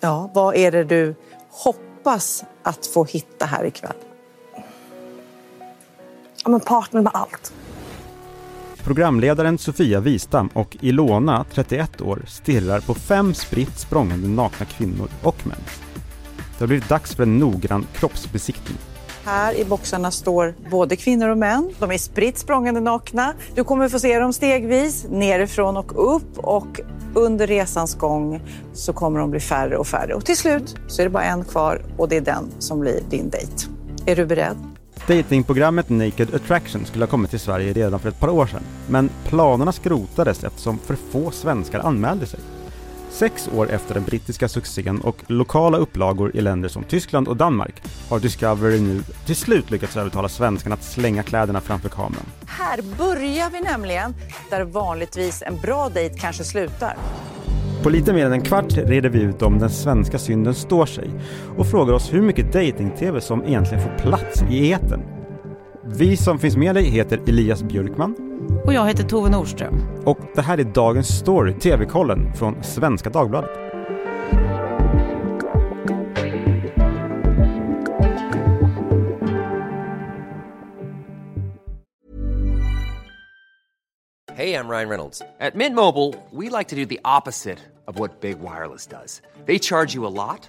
Ja, vad är det du hoppas att få hitta här ikväll? Ja, men partner med allt. Programledaren Sofia Wistam och Ilona, 31 år, stirrar på fem spritt språngande nakna kvinnor och män. Det har blivit dags för en noggrann kroppsbesiktning. Här i boxarna står både kvinnor och män. De är spritt språngande nakna. Du kommer få se dem stegvis, nerifrån och upp och under resans gång så kommer de bli färre och färre. Och till slut så är det bara en kvar och det är den som blir din dejt. Är du beredd? Datingprogrammet Naked Attraction skulle ha kommit till Sverige redan för ett par år sedan, men planerna skrotades eftersom för få svenskar anmälde sig. Sex år efter den brittiska succén och lokala upplagor i länder som Tyskland och Danmark har Discovery nu till slut lyckats övertala svenskarna att slänga kläderna framför kameran. Här börjar vi nämligen där vanligtvis en bra dejt kanske slutar. På lite mer än en kvart reder vi ut om den svenska synden står sig och frågar oss hur mycket dating-tv som egentligen får plats i eten. Vi som finns med dig heter Elias Björkman Och jag heter Tove Nordström. och det här är dagens story, TV-kollen från Svenska Dagbladet. Hey, I'm Ryan Reynolds. At Mint Mobile, we like to do the opposite of what Big Wireless does. They charge you a lot,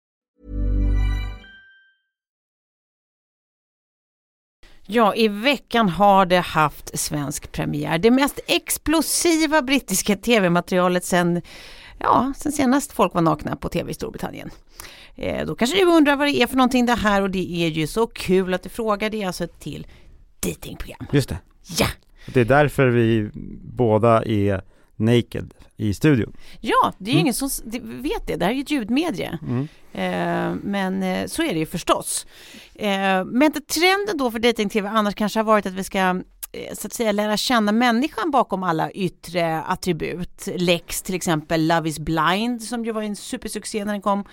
Ja, i veckan har det haft svensk premiär. Det mest explosiva brittiska tv-materialet sen, ja, sen senast folk var nakna på tv i Storbritannien. Eh, då kanske du undrar vad det är för någonting det här och det är ju så kul att du frågar. Det är alltså ett till datingprogram. Just det. Ja! Det är därför vi båda är naked i studion. Ja, det är ju ingen som vet det. Det här är ju ett ljudmedie. Eh, men eh, så är det ju förstås. Eh, men trenden då för dating-tv annars kanske har varit att vi ska så att säga lära känna människan bakom alla yttre attribut. Lex till exempel, Love is blind som ju var en supersuccé när den kom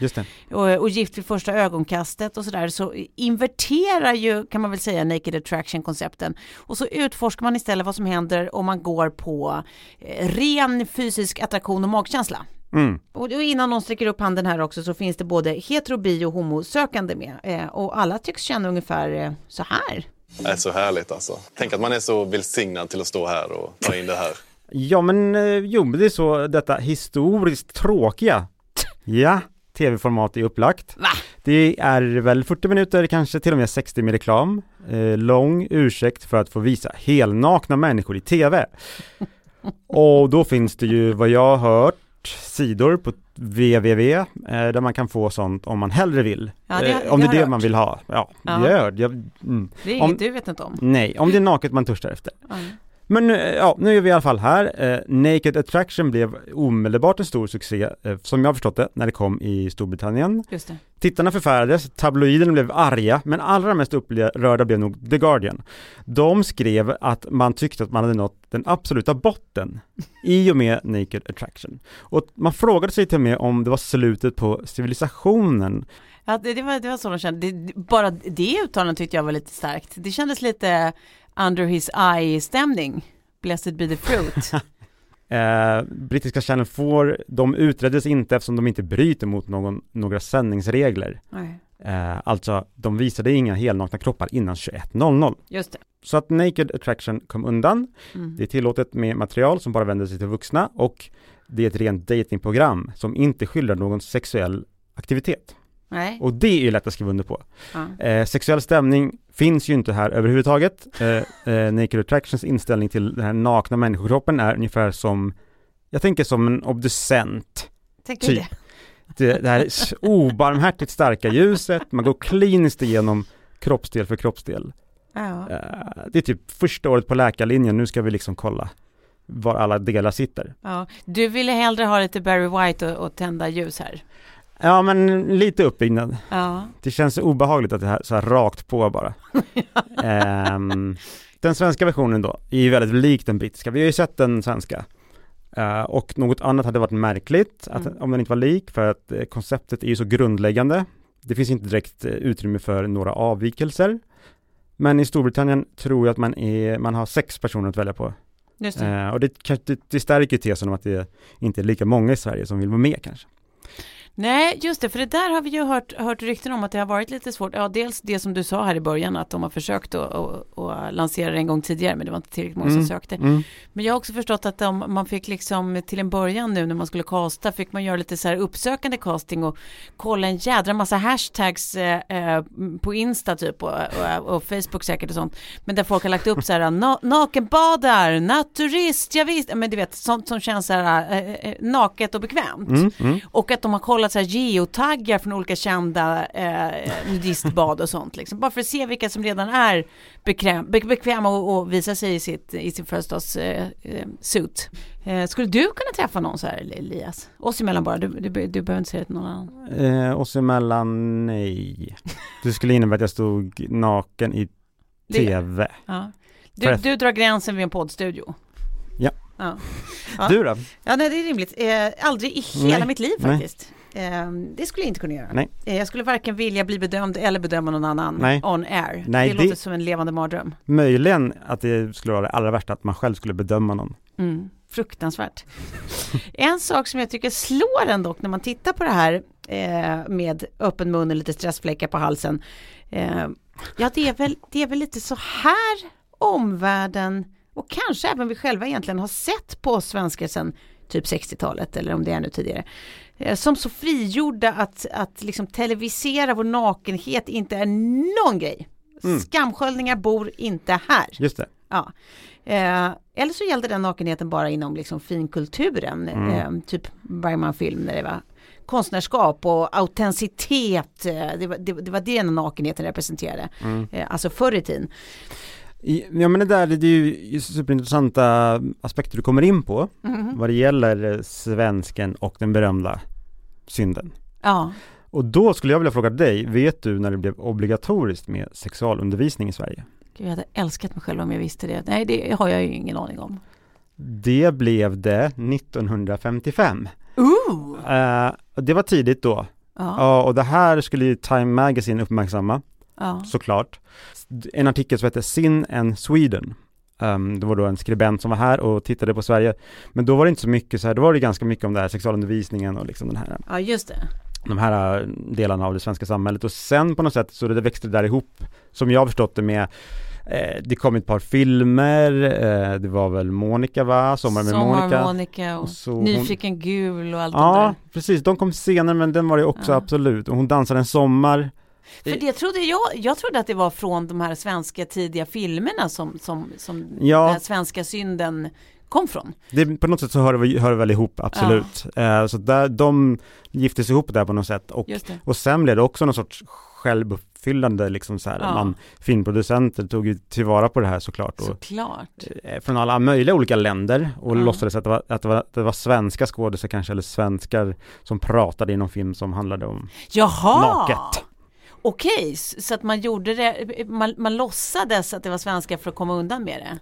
och, och Gift vid första ögonkastet och sådär så inverterar ju kan man väl säga Naked Attraction-koncepten och så utforskar man istället vad som händer om man går på eh, ren fysisk attraktion och magkänsla. Mm. Och och innan någon sträcker upp handen här också så finns det både hetero, bi och homosökande med eh, och alla tycks känna ungefär eh, så här. Det är så härligt alltså. Tänk att man är så välsignad till att stå här och ta in det här. Ja men eh, jo, men det är så detta historiskt tråkiga. Ja, tv-format är upplagt. Va? Det är väl 40 minuter, kanske till och med 60 med reklam. Eh, lång ursäkt för att få visa helnakna människor i tv. Och då finns det ju vad jag har hört sidor på www eh, där man kan få sånt om man hellre vill. Ja, det- eh, om det är det man hört. vill ha. Ja, Ja. det jag. Mm. Det är Om- inget du vet inte om. Nej, om det är naket man törstar efter. Ja. Men eh, ja, nu är vi i alla fall här. Eh, Naked Attraction blev omedelbart en stor succé, eh, som jag förstått det, när det kom i Storbritannien. Just det. Tittarna förfärades, tabloiderna blev arga, men allra mest upprörda blev nog The Guardian. De skrev att man tyckte att man hade nått den absoluta botten i och med Naked Attraction. Och man frågade sig till och med om det var slutet på civilisationen. Ja, det, det, var, det var så de kände. Det, bara det uttalandet tyckte jag var lite starkt. Det kändes lite under his eye-stämning. Blessed be the fruit. Eh, brittiska Channel 4, de utreddes inte eftersom de inte bryter mot någon, några sändningsregler. Eh, alltså, de visade inga helnakna kroppar innan 21.00. just det. Så att Naked Attraction kom undan. Mm. Det är tillåtet med material som bara vänder sig till vuxna och det är ett rent datingprogram som inte skildrar någon sexuell aktivitet. Nej. Och det är ju lätt att skriva under på. Ja. Eh, sexuell stämning finns ju inte här överhuvudtaget. Eh, eh, Naked Attractions inställning till den här nakna människokroppen är ungefär som, jag tänker som en obducent. Tänkte Typ. det. Det, det här obarmhärtigt starka ljuset, man går kliniskt igenom kroppsdel för kroppsdel. Ja. Eh, det är typ första året på läkarlinjen, nu ska vi liksom kolla var alla delar sitter. Ja. Du ville hellre ha lite Barry White och, och tända ljus här. Ja men lite uppbyggnad. Ja. Det känns obehagligt att det här så här rakt på bara. Ehm, Den svenska versionen då är ju väldigt lik den brittiska. Vi har ju sett den svenska. Eh, och något annat hade varit märkligt att, Mm. om den inte var lik för att eh, konceptet är ju så grundläggande. Det finns inte direkt eh, utrymme för några avvikelser. Men i Storbritannien tror jag att man, är, man har sex personer att välja på. Just det. Och det, det, det stärker tesen om att det inte är lika många i Sverige som vill vara med kanske. Nej, just det, för det där har vi ju hört, hört rykten om att det har varit lite svårt. Ja, dels det som du sa här i början, att de har försökt att, att, att lansera det en gång tidigare, men det var inte tillräckligt många som sökte. Mm. Men jag har också förstått att de, man fick liksom till en början nu när man skulle casta, fick man göra lite så här uppsökande casting och kolla en jädra massa hashtags eh, eh, på Insta typ och, och, och Facebook säkert och sånt. Men där folk har lagt upp så här, na, nakenbadar, naturist, ja, visst, men du vet, sånt som känns så här eh, eh, naket och bekvämt. Mm, mm. Och att de har kollat så här geotaggar från olika kända eh, nudistbad och sånt liksom. Bara för att se vilka som redan är bekväm, be, bekväma och, och visa sig i, sitt, i sin födelsedags eh, eh, suit. Eh, skulle du kunna träffa någon så här Elias? Oss emellan bara, du, du, du behöver inte säga det till någon annan. Eh, oss emellan, nej. Det skulle innebära att jag stod naken i TV. Ja. Du, du drar gränsen vid en poddstudio. Ja. Ja. Du då? ja nej, det är rimligt. Eh, aldrig i hela Nej. mitt liv faktiskt. Eh, det skulle jag inte kunna göra. Nej. Eh, jag skulle varken vilja bli bedömd eller bedöma någon annan Nej. on air. Nej, det, det- låter som en levande mardröm. Möjligen att det skulle vara det allra värsta, att man själv skulle bedöma någon. Mm, fruktansvärt. en sak som jag tycker slår en dock när man tittar på det här eh, med öppen mun och lite stressfläckar på halsen. Eh, ja, det är, väl, det är väl lite så här omvärlden och kanske även vi själva egentligen har sett på oss svenskar sedan typ 60-talet eller om det är ännu tidigare. Eh, som så frigjorda att, att liksom televisera vår nakenhet inte är någon grej. Mm. Skamsköljningar bor inte här. Just det. Ja. Eh, eller så gällde den nakenheten bara inom liksom finkulturen, Mm. eh, typ Bergman film när det var konstnärskap och autenticitet. Eh, det, var, det, det var det den nakenheten representerade, Mm. eh, alltså förr i tiden. Ja men det där, det är ju superintressanta aspekter du kommer in på Mhm. vad det gäller svensken och den berömda synden. Ja, Och då skulle jag vilja fråga dig, vet du när det blev obligatoriskt med sexualundervisning i Sverige? Gud, jag hade älskat mig själv om jag visste det. Nej, det har jag ju ingen aning om. Det blev det 1955. Ooh! Och det var tidigt då. Ja, Ja, och det här skulle ju Time Magazine uppmärksamma, ja. såklart. En artikel som heter Sin and Sweden. Um, det var då en skribent som var här och tittade på Sverige. Men då var det inte så mycket så här, då var det ganska mycket om det här sexualundervisningen och liksom den här, ja just det. de här äh, delarna av det svenska samhället. Och sen på något sätt så det växte det där ihop, som jag har förstått det med eh, det kom ett par filmer, eh, det var väl Monica va? Sommar med Sommar Monica. Monica och, Och så hon- Nyfiken gul och allt det Ja, där. precis. De kom senare men den var det också Ja. absolut. Och hon dansade en sommar. För det trodde jag, jag trodde att det var från de här svenska tidiga filmerna som, som, som Ja. den här svenska synden kom från. Det, på något sätt så hör det, hör det väl ihop, absolut. Eh, så där, de gifte sig ihop där på något sätt. Och, och sen blev det också någon sorts självuppfyllande liksom så här. Ja. Man, filmproducenter tog ju tillvara på det här såklart. Och, Såklart. eh, från alla möjliga olika länder och Ja. låtsades att det, var, att, det var, att det var svenska skådespelare kanske, eller svenskar som pratade i någon film som handlade om Jaha! naket. Okej, s- så att man gjorde det, man, man låtsades att det var svenska för att komma undan med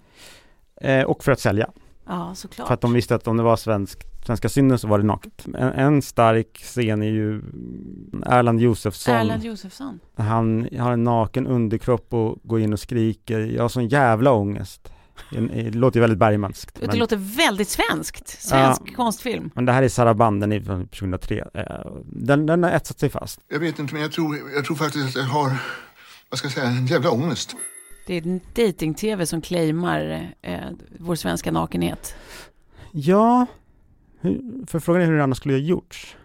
det. Eh, och för att sälja. Ja, såklart. För att de visste att om det var svensk, svenska synden så var det naket. En, en stark scen är ju Erland Josefsson. Erland Josefsson. Han har en naken underkropp och går in och skriker, jag har sån jävla ångest. En- Det låter ju väldigt Bergmanskt. Det Men, låter väldigt svenskt. Svensk Ja. konstfilm. men det här är Sarabanden i- från 2003. Eh, Den, den har etsat sig fast. Jag vet inte, men jag tror, jag tror faktiskt att jag har, vad ska jag säga, en jävla ångest. Det är en dating-tv som claimar eh, vår svenska nakenhet. Ja, för frågan är hur det annars skulle ha gjorts.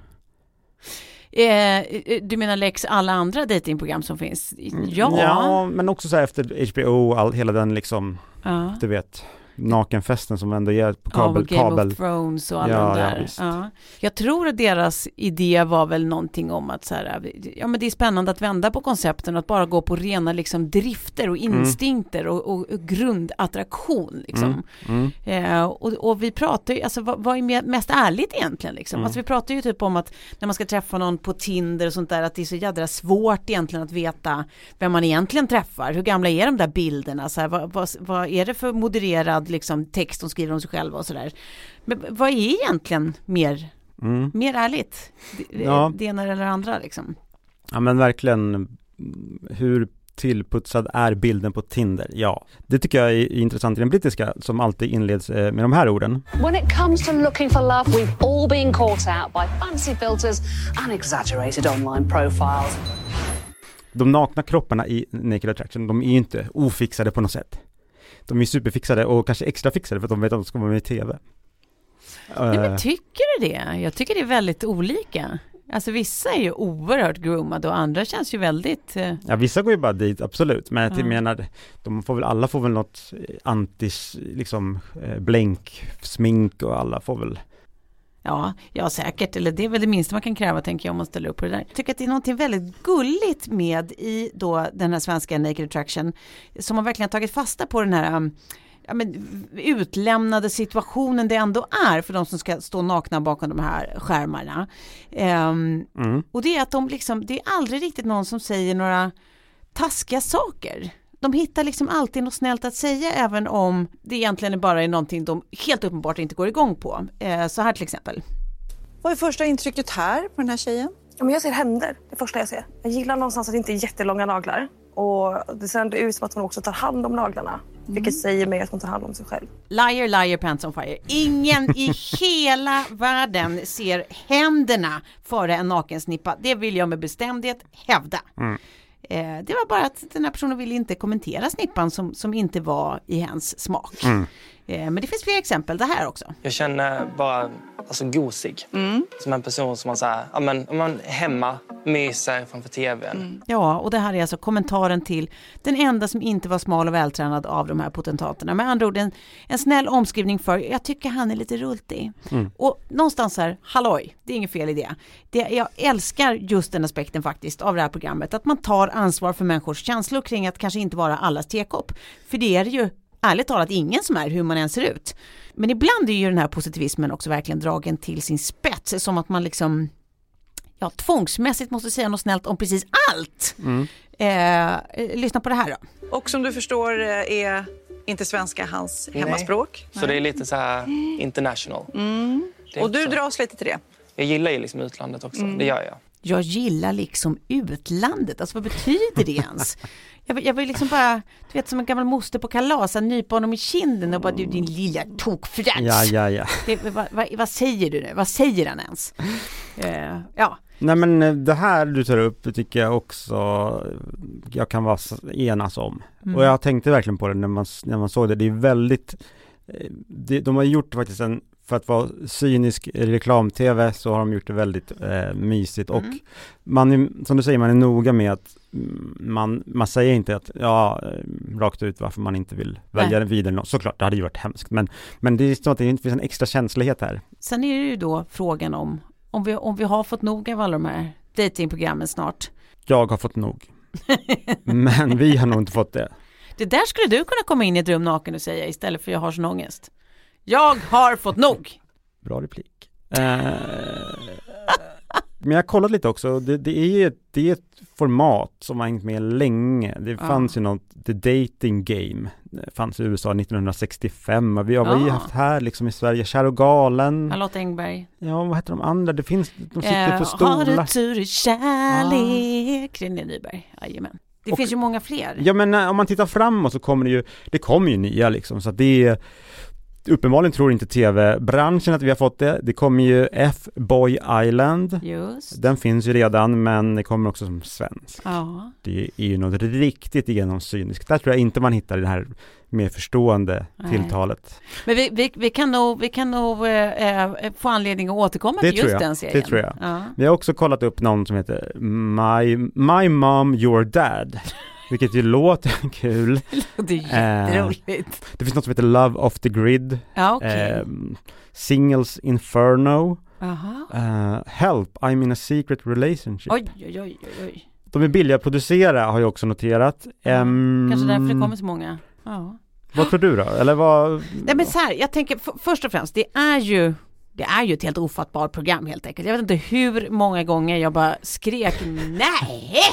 Eh, eh, du menar Lex alla andra datingprogram som finns? Ja. ja men också så här efter HBO och all, hela den liksom, Ja. du vet, nakenfesten som ändå är på Ja, kabel. och Game kabel. of Thrones och alla Ja, de ja, där. visst. Ja, Jag tror att deras idé var väl någonting om att så här, ja men det är spännande att vända på koncepten och att bara gå på rena liksom drifter och instinkter och, och, och grundattraktion liksom. Mm. Eh, och, och vi pratar ju, alltså vad, vad är mest ärligt egentligen liksom? Mm. Alltså vi pratar ju typ om att när man ska träffa någon på Tinder och sånt där att det är så jädra svårt egentligen att veta vem man egentligen träffar. Hur gamla är de där bilderna? Så här, vad, vad, vad är det för modererad liksom, text de skriver om sig själva och sådär. Men vad är egentligen mer, Mm. mer ärligt? Det, Ja. det ena eller det andra liksom. Ja men verkligen, hur tillputsad är bilden på Tinder? Ja, det tycker jag är intressant i den brittiska som alltid inleds eh, med de här orden. When it comes to looking for love, we've all been caught out by fancy filters and exaggerated online profiles. De nakna kropparna i Naked Attraction, de är ju inte ofixade på något sätt. De är superfixade och kanske extra fixade för att de vet att de ska vara med i TV. Nej, Eh, men tycker du det? Jag tycker det är väldigt olika. Alltså vissa är ju oerhört groomade och andra känns ju väldigt eh, Ja vissa går ju bara dit, absolut, men jag Ja. menar, de får väl, alla får väl något eh, antis, liksom, eh, blänk, smink och alla får väl Ja, ja säkert, eller det är väl det minsta man kan kräva tänker jag om man ställer upp på det där. Jag tycker att det är någonting väldigt gulligt med i då den här svenska Naked Attraction som har verkligen tagit fasta på den här um, ja, men, utlämnade situationen det ändå är för de som ska stå nakna bakom de här skärmarna. Ehm, Mm. Och det är att de liksom, det är aldrig riktigt någon som säger några taskiga saker. De hittar liksom alltid något snällt att säga även om det egentligen bara är någonting de helt uppenbart inte går igång på. Eh, så här till exempel. Vad är första intrycket här på den här tjejen? Ja, men jag ser händer, det första jag ser. Jag gillar någonstans att det inte är jättelånga naglar. Och det ser ändå ut som att hon också tar hand om naglarna. Vilket säger mig att hon tar hand om sig själv. Liar, liar, pants on fire. Ingen i hela världen ser händerna före en nakensnippa. Det vill jag med bestämdhet hävda. Eh, det var bara att den här personen ville inte kommentera snippan som, som inte var i hens smak. Eh, men det finns fler exempel, det här också. Jag känner bara alltså, gosig. Som en person som man, så här, ja, men, om man är hemma, myser framför tvn. Ja, och det här är alltså kommentaren till den enda som inte var smal och vältränad av de här potentaterna. Med andra ord en, en snäll omskrivning för, jag tycker han är lite rultig. Och någonstans här, halloj, det är inget fel i det. det. Jag älskar just den aspekten faktiskt av det här programmet, att man tar ansvar för människors känslor kring att kanske inte vara allas tekopp. För det är ju ärligt talat ingen som är hur man än ser ut. Men ibland är ju den här positivismen också verkligen dragen till sin spets, som att man liksom ja, tvångsmässigt måste säga något snällt om precis allt. Eh, eh, lyssna på det här då. Och som du förstår eh, är inte svenska hans hemmaspråk. Så det är lite så här international. Mm. Och du så. dras lite till det. Jag gillar ju liksom utlandet också, det gör jag. Jag gillar liksom utlandet, alltså vad betyder det ens? Jag vill, jag vill liksom bara, du vet som en gammal moster på kalas, att nypa honom i kinden och bara du din lilla tokfrans. Ja, ja, ja. Det, vad, vad, vad säger du nu? Vad säger han ens? Eh, ja, Nej men eh, det här du tar upp tycker jag också jag kan vara enas om. Mm. Och jag tänkte verkligen på det när man, när man såg det. Det är väldigt, eh, det, de har gjort faktiskt en, för att vara cynisk reklam-tv så har de gjort det väldigt eh, mysigt och Mm. man är, som du säger, man är noga med att mm, man, man säger inte att, ja, eh, rakt ut varför man inte vill välja Nej. vidare. Såklart, det hade ju varit hemskt, men, men det är så att det inte finns en extra känslighet här. sen är det ju då frågan om, om vi, om vi har fått nog av alla de här datingprogrammen snart. Jag har fått nog. men vi har nog inte fått det. Det där skulle du kunna komma in i ett rum naken och säga istället för jag har sån ångest. Jag har fått nog! Bra replik. Eh, men jag har kollat lite också, det, det är ju ett, det är ett format som har hängt med länge. Det fanns ju något, The Dating Game, det fanns i USA 1965 och vi har Ja. haft här liksom i Sverige, Kär och galen. Charlotte Engberg. Ja, vad heter de andra? Det finns, de sitter Eh, på Har du stolar. tur i kärlek? René Nyberg. Jajamän. Det Och- finns ju många fler. Ja men eh, om man tittar framåt så kommer det ju, det kommer ju nya liksom, så att det är Uppenbarligen tror inte tv-branschen att vi har fått det. Det kommer ju F-Boy Island. Just. Den finns ju redan men det kommer också som svensk. Ja. Det är ju något riktigt genomsyniskt. Där tror jag inte man hittar det här mer förstående Nej. tilltalet. Men vi, vi, vi kan nog, vi kan nog eh, eh, få anledning att återkomma Det till just jag. den serien. Det tror jag. Ja. Vi har också kollat upp någon som heter My, My Mom Your Dad. Vilket ju låter kul. Det är jätteroligt. Det finns något som heter Love off the grid. Ja, okej. Ehm, Singles Inferno. Eh, help, I'm in a secret relationship. Oj, oj, oj, oj. De är billiga att producera har jag också noterat. Ehm, Kanske därför det kommer så många. Ja. Vad tror du då? Eller vad? Nej men så här, jag tänker först och främst, det är ju det är ju ett helt ofattbart program helt enkelt. Jag vet inte hur många gånger jag bara skrek nej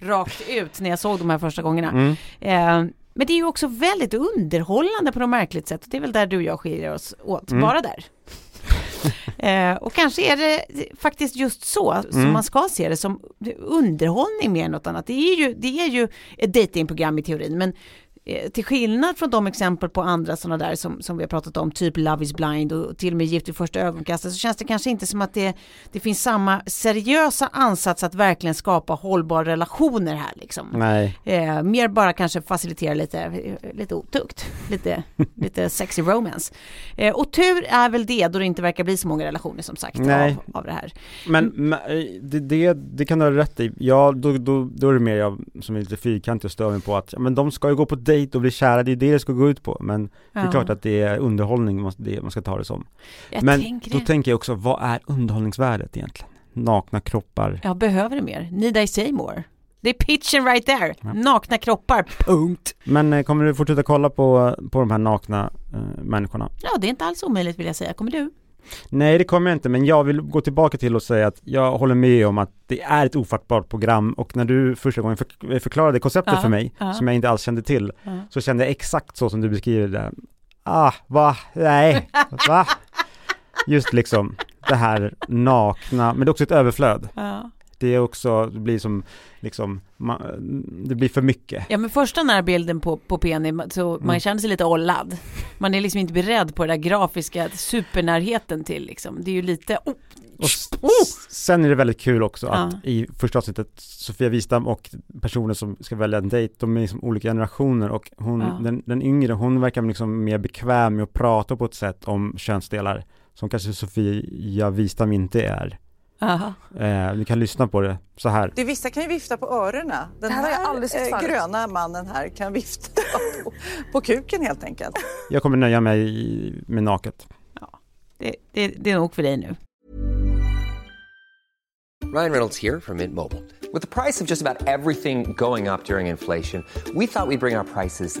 rakt ut när jag såg de här första gångerna. Mm. Eh, men det är ju också väldigt underhållande på något märkligt sätt. Det är väl där du och jag skiljer oss åt, Mm. bara där. eh, och kanske är det faktiskt just så som Mm. man ska se det som underhållning mer än något annat. Det är ju, det är ju ett datingprogram i teorin, men till skillnad från de exempel på andra sådana där som, som vi har pratat om, typ Love is blind och till och med Gift vid första ögonkastet, så känns det kanske inte som att det, det finns samma seriösa ansats att verkligen skapa hållbara relationer här liksom. Nej. Eh, mer bara kanske facilitera lite, lite otukt, lite, lite sexy romance. Eh, och tur är väl det då det inte verkar bli så många relationer som sagt Nej. av, av det här. Men, men eh, det, det, det kan du ha rätt i. Ja, då, då, då är det mer jag som är lite fyrkantig och stör mig på att men de ska ju gå på dejt och bli kära, det är det det ska gå ut på. Men det är Ja. klart att det är underhållning man, det, man ska ta det som. Jag men tänker då det. tänker jag också, vad är underhållningsvärdet egentligen? Nakna kroppar. Jag behöver det mer. Need I say more? Det är pitchen right there. Nakna kroppar, punkt. Men eh, kommer du fortsätta kolla på, på de här nakna eh, människorna? Ja, det är inte alls omöjligt vill jag säga. Kommer du? Nej det kommer jag inte, men jag vill gå tillbaka till och säga att jag håller med om att det är ett ofattbart program och när du första gången för, förklarade konceptet Ja, för mig, ja. som jag inte alls kände till, Ja. så kände jag exakt så som du beskriver det. Ah, va? Nej, va? Just liksom det här nakna, men det är också ett överflöd. Ja. Det är också, det blir som, liksom, ma, det blir för mycket. Ja men första närbilden på, på Penny, så man Mm. känner sig lite ollad. Man är liksom inte beredd på den där grafiska supernärheten till liksom. Det är ju lite, oh, Och s- sen är det väldigt kul också att Ja. i första avsnittet Sofia Wistam och personer som ska välja en dejt, de är liksom olika generationer och hon, Ja. den, den yngre, hon verkar liksom mer bekväm med att prata på ett sätt om könsdelar som kanske Sofia Wistam inte är. Eh, ni kan lyssna på det så här. Det, vissa kan ju vifta på öronen. Den här här eh, gröna mannen här kan vifta på, på kuken helt enkelt. Jag kommer nöja mig med naket. Det, det, det är nog för dig nu. Ryan Reynolds here from Mint Mobile. With the price of just about everything going up during inflation, we thought we'd bring our prices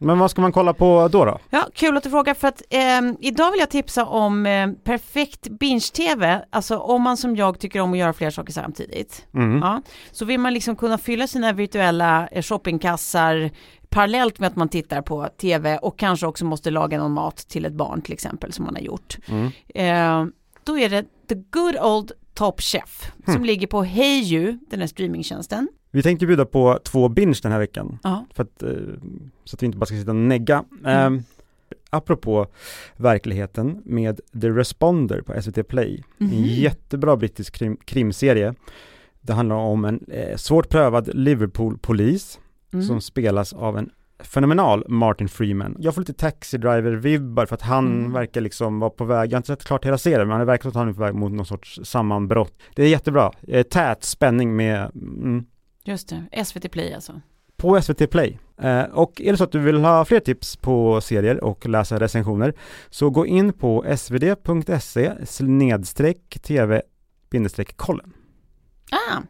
Men vad ska man kolla på då då? Ja, kul att du frågar för att ehm, idag vill jag tipsa om eh, perfekt binge-tv, alltså om man som jag tycker om att göra flera saker samtidigt. Mm. Ja, så vill man liksom kunna fylla sina virtuella eh, shoppingkassar parallellt med att man tittar på tv och kanske också måste laga någon mat till ett barn till exempel som man har gjort. Mm. Eh, då är det The Good Old Top Chef som Hmm. ligger på Heyu, den här streamingtjänsten. Vi tänkte bjuda på två binge den här veckan. Ja. För att, eh, så att vi inte bara ska sitta och negga. Mm. apropå verkligheten med The Responder på SVT Play. Mhm. En jättebra brittisk krim, krimserie. Det handlar om en eh, svårt prövad Liverpool-polis Mm. som spelas av en fenomenal Martin Freeman. Jag får lite Taxi Driver-vibbar för att han Mm. verkar liksom vara på väg, jag har inte sett klart hela serien, men det verkar som att han är på väg mot någon sorts sammanbrott. Det är jättebra, eh, tät spänning med mm, Just det, SVT Play alltså. på SVT Play. Eh, och är det så att du vill ha fler tips på serier och läsa recensioner så gå in på svd.se snedstreck tv kollen. Ah,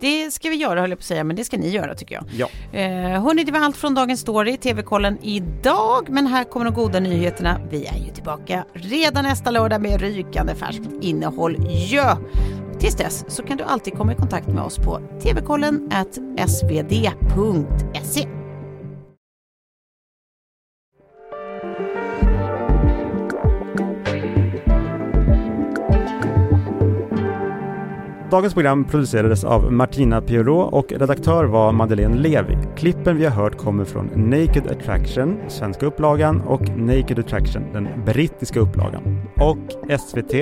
det ska vi göra höll jag på att säga, men det ska ni göra tycker jag. Ja. Eh, hörni, det var allt från dagens story, TV-kollen idag, men här kommer de goda nyheterna. Vi är ju tillbaka redan nästa lördag med rykande färskt innehåll. Ja! Tills dess så kan du alltid komma i kontakt med oss på tvkollen svd.se. Dagens program producerades av Martina Pierrot och redaktör var Madeleine Levi. Klippen vi har hört kommer från Naked Attraction, svenska upplagan, och Naked Attraction, den brittiska upplagan. Och SVT,